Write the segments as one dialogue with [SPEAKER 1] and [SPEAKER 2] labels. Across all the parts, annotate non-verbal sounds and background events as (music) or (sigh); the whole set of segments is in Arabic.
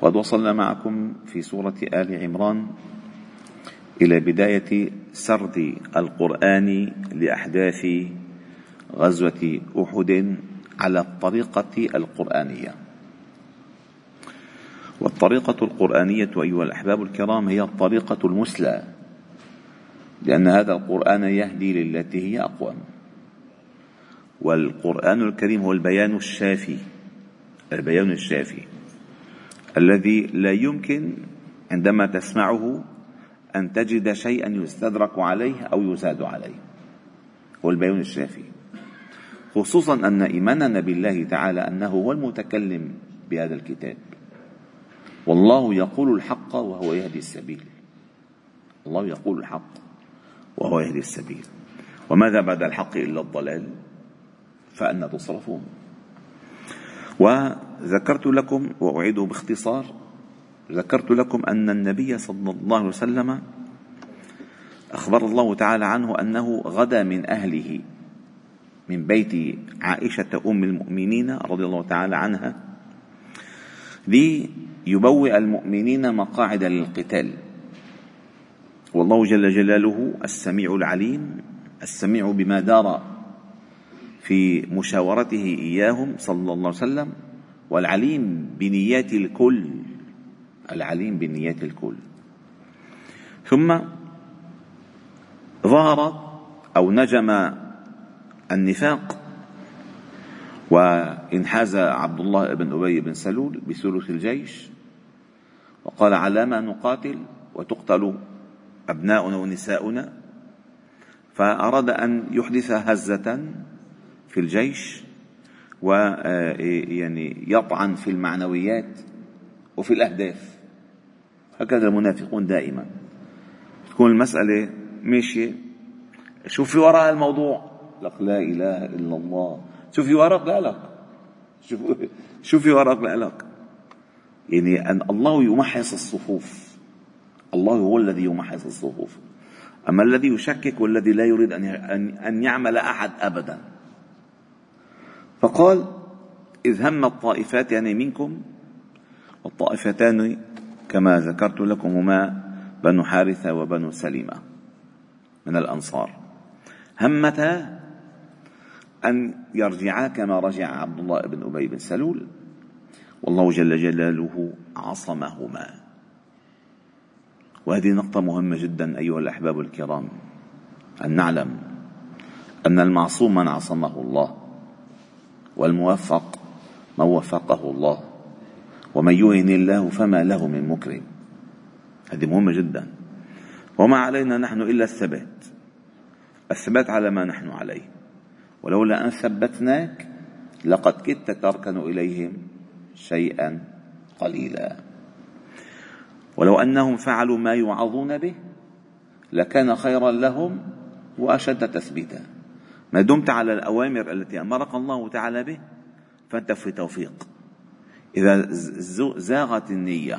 [SPEAKER 1] وقد وصلنا معكم في سورة آل عمران إلى بداية سرد القرآن لأحداث غزوة أحد على الطريقة القرآنية. والطريقة القرآنية أيها الأحباب الكرام هي الطريقة المثلى لأن هذا القرآن يهدي للتي هي أقوم. والقرآن الكريم هو البيان الشافي البيان الشافي. الذي لا يمكن عندما تسمعه أن تجد شيئا يستدرك عليه أو يزاد عليه. هو البيان الشافي. خصوصا أن إيماننا بالله تعالى أنه هو المتكلم بهذا الكتاب. والله يقول الحق وهو يهدي السبيل. الله يقول الحق وهو يهدي السبيل. وماذا بعد الحق إلا الضلال؟ فأنا تصرفون. وذكرت لكم وأعيده باختصار. ذكرت لكم أن النبي صلى الله عليه وسلم أخبر الله تعالى عنه أنه غدا من أهله من بيت عائشة أم المؤمنين رضي الله تعالى عنها ليبوئ المؤمنين مقاعد للقتال. والله جل جلاله السميع العليم السميع بما دار في مشاورته إياهم صلى الله عليه وسلم والعليم بنيات الكل العليم بنيات الكل. ثم ظهر أو نجم النفاق وانحاز عبد الله بن أبي بن سلول بثلث الجيش وقال على ما نقاتل وتقتل أبناؤنا ونساؤنا فأراد أن يحدث هزة في الجيش. ويعني يطعن في المعنويات وفي الأهداف. هكذا المنافقون دائما. تكون المسألة ماشية. شوف في وراء الموضوع. لك لا إله إلا الله. شوف في وراء لا لك شوف (laughs) شوف في وراء لا لك يعني أن الله يمحص الصفوف. الله هو الذي يمحص الصفوف. أما الذي يشكك والذي لا يريد أن أن يعمل أحد أبدا. فقال إذ هم الطائفات يعني منكم؟ والطائفتان كما ذكرت لكم هما بنو حارثة وبنو سلمة من الأنصار. همتا أن يرجعا كما رجع عبد الله بن أبي بن سلول. والله جل جلاله عصمهما. وهذه نقطة مهمة جدا أيها الأحباب الكرام أن نعلم أن المعصوم من عصمه الله. والموفق من وفقه الله. ومن يهن الله فما له من مكرم. هذه مهمة جدا. وما علينا نحن إلا الثبات. الثبات على ما نحن عليه. ولولا أن ثبتناك لقد كدت تركن إليهم شيئا قليلا. ولو أنهم فعلوا ما يوعظون به لكان خيرا لهم وأشد تثبيتا. ما دمت على الأوامر التي أمرك الله تعالى به فأنت في توفيق. إذا زاغت النية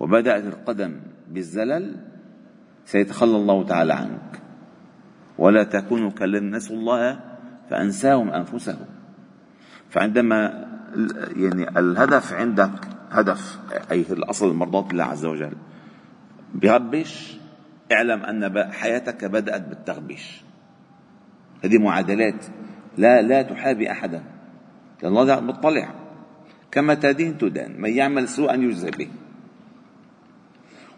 [SPEAKER 1] وبدأت القدم بالزلل سيتخلى الله تعالى عنك. ولا تكونوا كالذين نسوا الله فأنساهم أنفسهم. فعندما يعني الهدف عندك هدف أي الأصل مرضاة الله عز وجل بغبش اعلم أن حياتك بدأت بالتغبيش هذه معادلات لا لا تحابي أحدا. الله مطلع. كما تدين تدان. من يعمل سوءا يجزى به.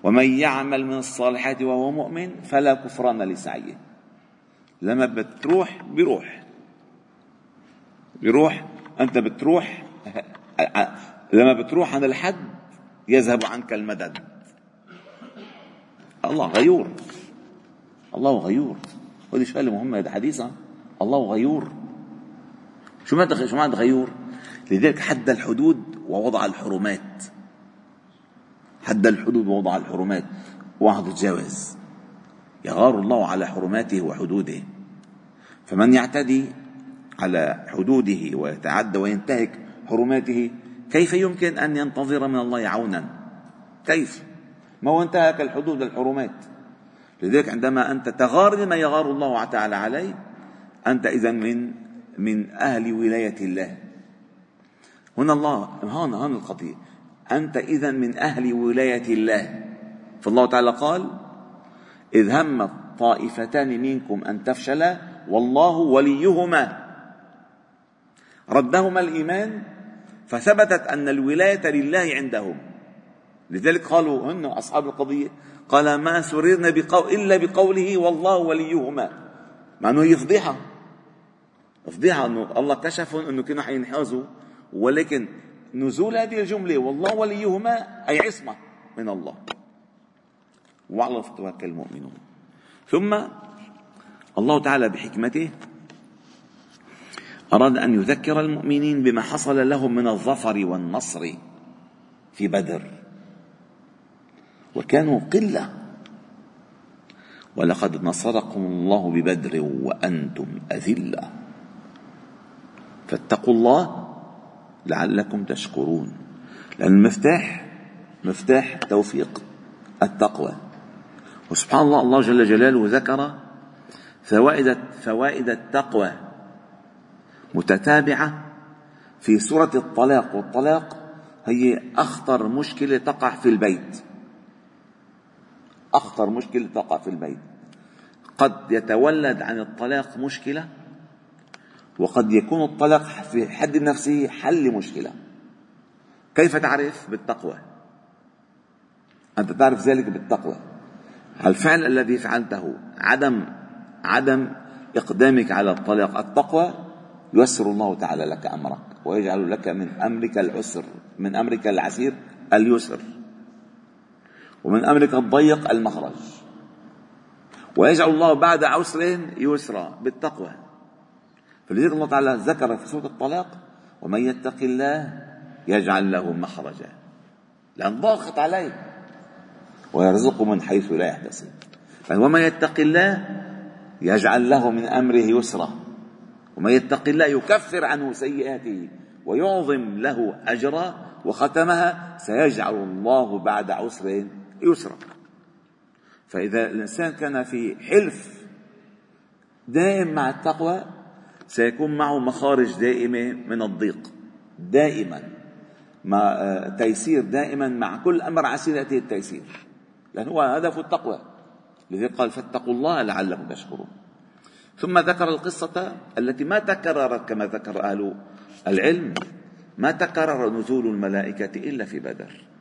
[SPEAKER 1] ومن يعمل من الصالحات وهو مؤمن فلا كفران لسعيه. لما بتروح بيروح. بيروح أنت بتروح (laughs) لما بتروح عن الحد يذهب عنك المدد. الله غيور. الله غيور. وهذه شغله مهمة هذا حديثا الله غيور. شو معنى شو معنى غيور؟ لذلك حد الحدود ووضع الحرمات. حد الحدود ووضع الحرمات. واحد يتجاوز يغار الله على حرماته وحدوده. فمن يعتدي على حدوده ويتعدى وينتهك حرماته كيف يمكن أن ينتظر من الله عونا؟ كيف؟ ما هو انتهك الحدود الحرمات. لذلك عندما أنت تغار لما يغار الله تعالى عليه أنت إذا من من أهل ولاية الله. هنا الله هون هون القضية. أنت إذا من أهل ولاية الله. فالله تعالى قال إذ همت طائفتان منكم أن تفشلا والله وليهما. ردهما الإيمان فثبتت أن الولاية لله عندهم. لذلك قالوا هن أصحاب القضية. قال ما سررنا بقول إلا بقوله والله وليهما. مع انه هي فضيحه فضيحه إنه الله كشف إنه كانوا حينحازوا ولكن نزول هذه الجملة والله وليهما أي عصمة من الله. وعلى فتوكل المؤمنون. ثم الله تعالى بحكمته أراد أن يذكر المؤمنين بما حصل لهم من الظفر والنصر في بدر. وكانوا قلة. ولقد نصركم الله ببدر وأنتم أذلة. فاتقوا الله لعلكم تشكرون. لأن المفتاح مفتاح توفيق التقوى. وسبحان الله الله جل جلاله ذكر فوائد فوائد التقوى متتابعة في سورة الطلاق. والطلاق هي أخطر مشكلة تقع في البيت. أخطر مشكلة تقع في البيت. قد يتولد عن الطلاق مشكلة وقد يكون الطلاق في حد نفسه حل مشكلة كيف تعرف؟ بالتقوى. أنت تعرف ذلك بالتقوى. الفعل الذي فعلته عدم عدم إقدامك على الطلاق التقوى؟ ييسر الله تعالى لك أمرك ويجعل لك من أمرك العسر من أمرك العسير اليسر. ومن أمرك الضيق المخرج. ويجعل الله بعد عسر يسرا بالتقوى. فلذلك الله تعالى ذكر في سورة الطلاق ومن يتق الله يجعل له مخرجا. لأن ضاقت عليه. ويرزقه من حيث لا يحتسب. ومن يتق الله يجعل له من أمره يسرا. ومن يتق الله يكفر عنه سيئاته ويعظم له أجرا وختمها سيجعل الله بعد عسر يسرا فإذا الإنسان كان في حلف دائم مع التقوى سيكون معه مخارج دائمة من الضيق. دائما. مع آه، تيسير دائما مع كل أمر عسير يأتي التيسير. لأن هو هدف التقوى. لذلك قال فاتقوا الله لعلكم تشكرون. ثم ذكر القصة التي ما تكررت كما ذكر أهل العلم. ما تكرر نزول الملائكة إلا في بدر.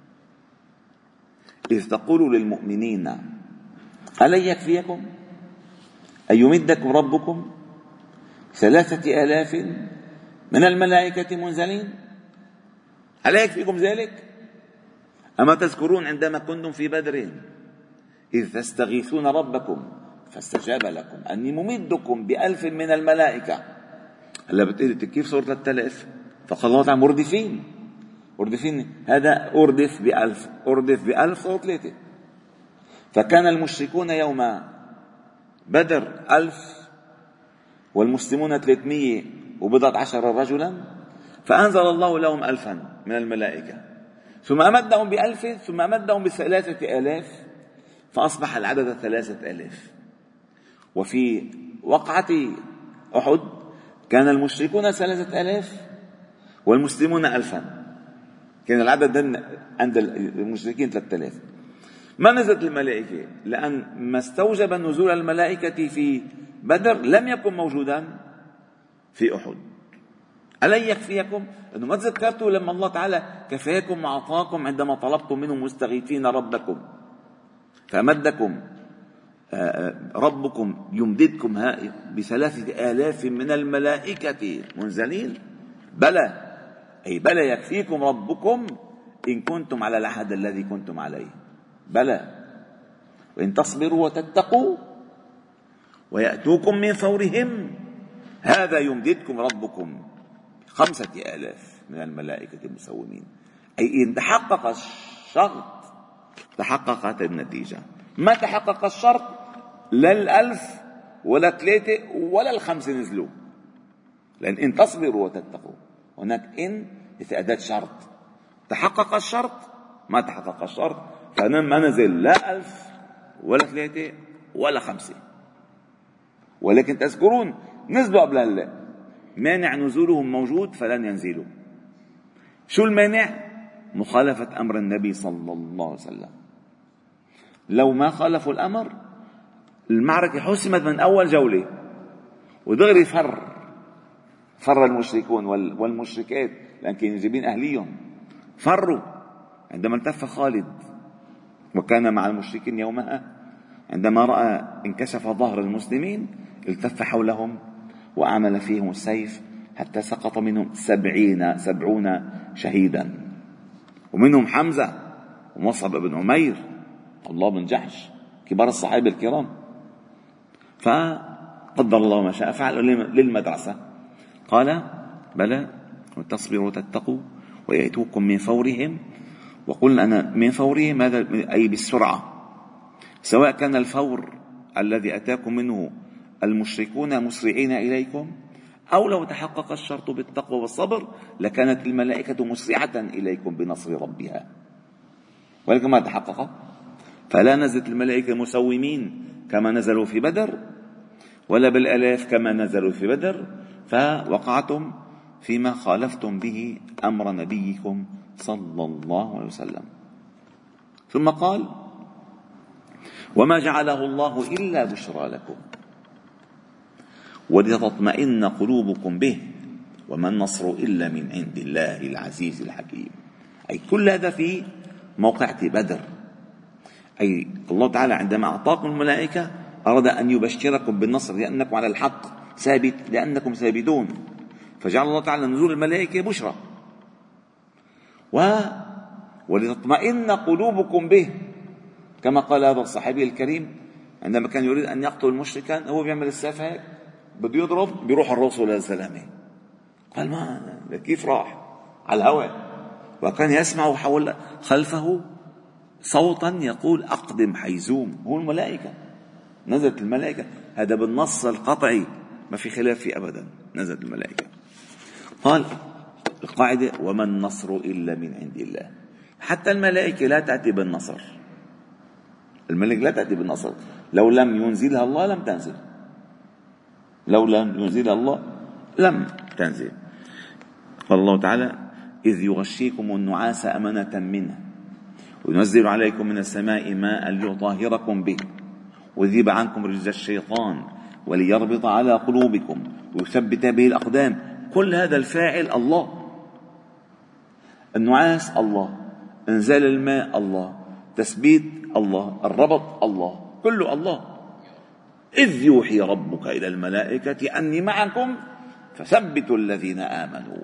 [SPEAKER 1] إذ تقول للمؤمنين ألن يكفيكم؟ أن يمدكم ربكم ثلاثة آلاف من الملائكة منزلين؟ ألا يكفيكم ذلك؟ أما تذكرون عندما كنتم في بدر إذ تستغيثون ربكم فاستجاب لكم أني ممدكم بألف من الملائكة. هلا بتقولي كيف صار 3000 فقال الله تعالى مردفين. مردفين هذا أردف بألف أردف بألف صار ثلاثة فكان المشركون يوم بدر ألف والمسلمون ثلاثمية وبضعة عشر رجلا فأنزل الله لهم ألفا من الملائكة. ثم أمدهم بألف ثم أمدهم بثلاثة آلاف فأصبح العدد ثلاثة آلاف. وفي وقعة أحد كان المشركون ثلاثة آلاف والمسلمون ألفا. كان العدد عند المشركين ثلاثة آلاف. ما نزلت الملائكة؟ لأن ما استوجب نزول الملائكة في بدر لم يكن موجودا في أحد. ألن يكفيكم؟ أنه ما تذكرتوا لما الله تعالى كفاكم وأعطاكم عندما طلبتم منه مستغيثين ربكم. فأمدكم آه، آه، ربكم يمددكم بثلاثة آلاف من الملائكة. منزلين؟ بلى. أي بلى يكفيكم ربكم إن كنتم على العهد الذي كنتم عليه. بلى. وإن تصبروا وتتقوا ويأتوكم من فورهم. هذا يمددكم ربكم. خمسة آلاف من الملائكة المسومين. أي إن تحقق الشرط تحققت النتيجة. ما تحقق الشرط؟ لا الألف ولا ثلاثة ولا الخمسة نزلوا. لأن إن تصبروا وتتقوا. هناك إن في أداة شرط. تحقق الشرط؟ ما تحقق الشرط. فما نزل لا ألف ولا ثلاثة ولا خمسة. ولكن تذكرون نزلوا قبل هلا مانع نزولهم موجود فلن ينزلوا. شو المانع؟ مخالفة أمر النبي صلى الله عليه وسلم. لو ما خالفوا الأمر المعركة حسمت من أول جولة ودغري فر فر المشركون والمشركات لأن كانوا جايبين أهليهم. فروا عندما التف خالد وكان مع المشركين يومها عندما رأى انكشف ظهر المسلمين التف حولهم وأعمل فيهم السيف حتى سقط منهم سبعين سبعون شهيدا. ومنهم حمزة ومصعب بن عمير الله بن جحش كبار الصحابة الكرام. فقدر الله ما شاء فعل للمدرسة. قال بلى وتصبروا وتتقوا ويأتوكم من فورهم وقلنا أنا من فورهم؟ هذا أي بالسرعة. سواء كان الفور الذي أتاكم منه المشركون مسرعين إليكم أو لو تحقق الشرط بالتقوى والصبر لكانت الملائكة مسرعة إليكم بنصر ربها. ولكن ما تحقق؟ فلا نزلت الملائكة مسومين كما نزلوا في بدر ولا بالآلاف كما نزلوا في بدر فوقعتم فيما خالفتم به أمر نبيكم صلى الله عليه وسلم. ثم قال وما جعله الله إلا بشرى لكم ولتطمئن قلوبكم به وما النصر إلا من عند الله العزيز الحكيم. أي كل هذا في موقعة بدر. أي الله تعالى عندما أعطاكم الملائكة أراد أن يبشركم بالنصر لأنكم على الحق. ثابت لأنكم ثابتون. فجعل الله تعالى نزول الملائكة بشرى. و ولتطمئن قلوبكم به. كما قال هذا الصحابي الكريم عندما كان يريد أن يقتل مشركا هو بيعمل السيف هيك بده يضرب بيروح الرسول للسلامة قال ما كيف راح؟ على الهواء. وكان يسمع حول خلفه صوتا يقول أقدم حيزوم. هو الملائكة. نزلت الملائكة. هذا بالنص القطعي. ما في خلاف فيه أبدا نزلت الملائكة. قال القاعدة وما النصر إلا من عند الله. حتى الملائكة لا تأتي بالنصر. الملك لا تأتي بالنصر. لو لم ينزلها الله لم تنزل. لو لم ينزلها الله لم تنزل. قال الله تعالى إذ يغشيكم النعاس أمنة منه وينزل عليكم من السماء ماء ليطهركم به ويذيب عنكم رجز الشيطان وليربط على قلوبكم ويثبت به الأقدام. كل هذا الفاعل الله. النعاس الله. انزال الماء الله. تثبيت الله. الربط الله. كله الله. إذ يوحي ربك إلى الملائكة أني معكم فثبتوا الذين آمنوا.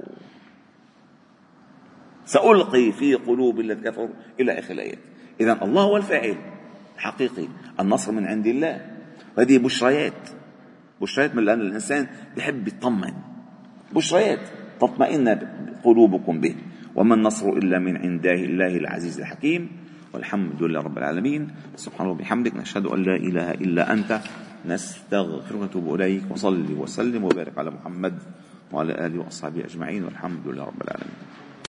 [SPEAKER 1] سألقي في قلوب الذين كفروا إلى آخر الآيات إذا الله هو الفاعل الحقيقي. النصر من عند الله. وهذه بشريات. بشريات من لأن الإنسان بيحب يطمن. بشريات تطمئن قلوبكم به. وما النصر إلا من عند الله العزيز الحكيم. والحمد لله رب العالمين. سبحانه وبحمدك. نشهد أن لا إله إلا أنت. نستغفرك ونتوب إليك. وصلي وسلم وبارك على محمد وعلى آله وأصحابه أجمعين. والحمد لله رب العالمين.